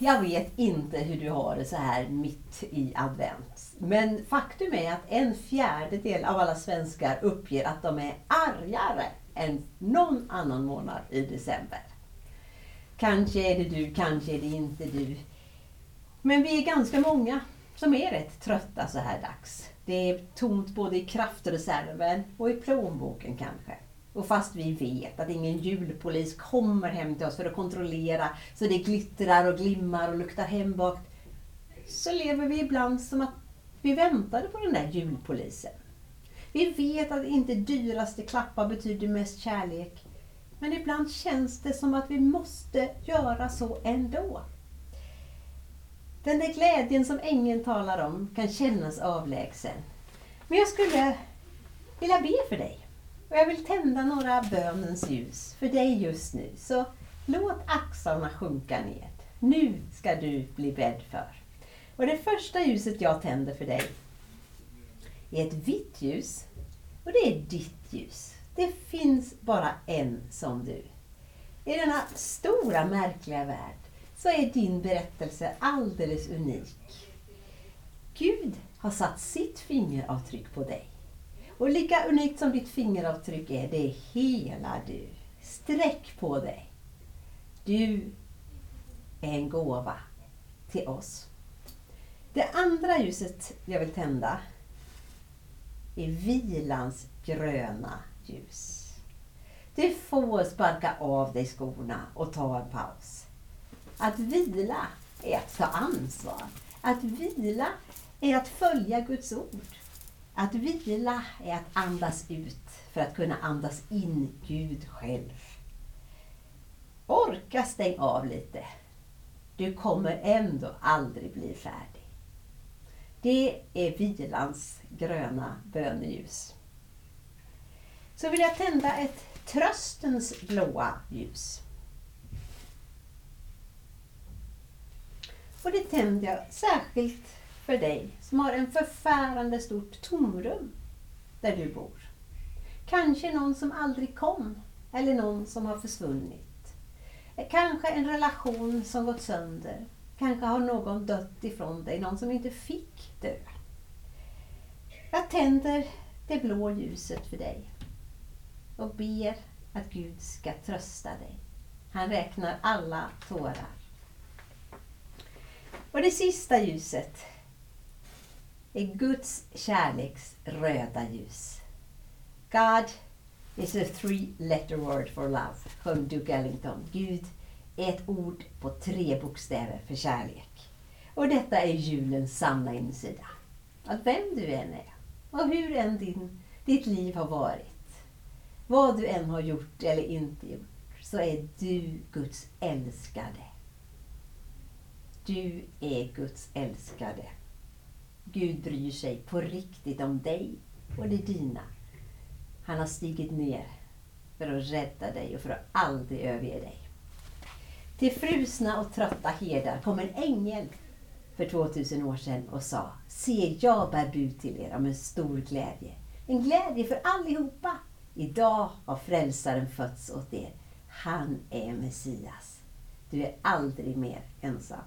Jag vet inte hur du har det så här mitt i advent. Men faktum är att en fjärdedel av alla svenskar uppger att de är argare än någon annan månad i december. Kanske är det du, kanske är det inte du. Men vi är ganska många som är rätt trötta så här dags. Det är tomt både i kraftreserven och i plånboken kanske. Och fast vi vet att ingen julpolis kommer hem till oss för att kontrollera så det glittrar och glimmar och luktar hembakt. Så lever vi ibland som att vi väntade på den där julpolisen. Vi vet att inte dyraste klappar betyder mest kärlek. Men ibland känns det som att vi måste göra så ändå. Den där glädjen som ängeln talar om kan kännas avlägsen. Men jag skulle vilja be för dig. Och jag vill tända några bönens ljus för dig just nu. Så låt axlarna sjunka ner. Nu ska du bli bädd för. Och det första ljuset jag tänder för dig är ett vitt ljus. Och det är ditt ljus. Det finns bara en som du. I denna stora märkliga värld så är din berättelse alldeles unik. Gud har satt sitt fingeravtryck på dig. Och lika unikt som ditt fingeravtryck är, det är hela du. Sträck på dig. Du är en gåva till oss. Det andra ljuset jag vill tända är vilans gröna ljus. Du får sparka av dig skorna och ta en paus. Att vila är att ta ansvar. Att vila är att följa Guds ord. Att vila är att andas ut för att kunna andas in Gud själv. Orka stäng av lite. Du kommer ändå aldrig bli färdig. Det är vilans gröna böneljus. Så vill jag tända ett tröstens blåa ljus. Och det tänder jag särskilt för dig som har en förfärande stort tomrum där du bor. Kanske någon som aldrig kom eller någon som har försvunnit. Kanske en relation som gått sönder. Kanske har någon dött ifrån dig, någon som inte fick dö. Jag tänder det blå ljuset för dig och ber att Gud ska trösta dig. Han räknar alla tårar. Och det sista ljuset är Guds kärleks röda ljus. God is a three letter word for love, sjöng Duke Ellington. Gud är ett ord på tre bokstäver för kärlek. Och detta är julens sanna insida. Att vem du än är och hur än din, ditt liv har varit, vad du än har gjort eller inte gjort, så är du Guds älskade. Du är Guds älskade. Gud bryr sig på riktigt om dig och det dina. Han har stigit ner för att rädda dig och för att aldrig överge dig. Till frusna och trötta herdar kom en ängel för 2000 år sedan och sa Se, jag bär bud till er om en stor glädje. En glädje för allihopa. Idag har frälsaren fötts åt er. Han är Messias. Du är aldrig mer ensam.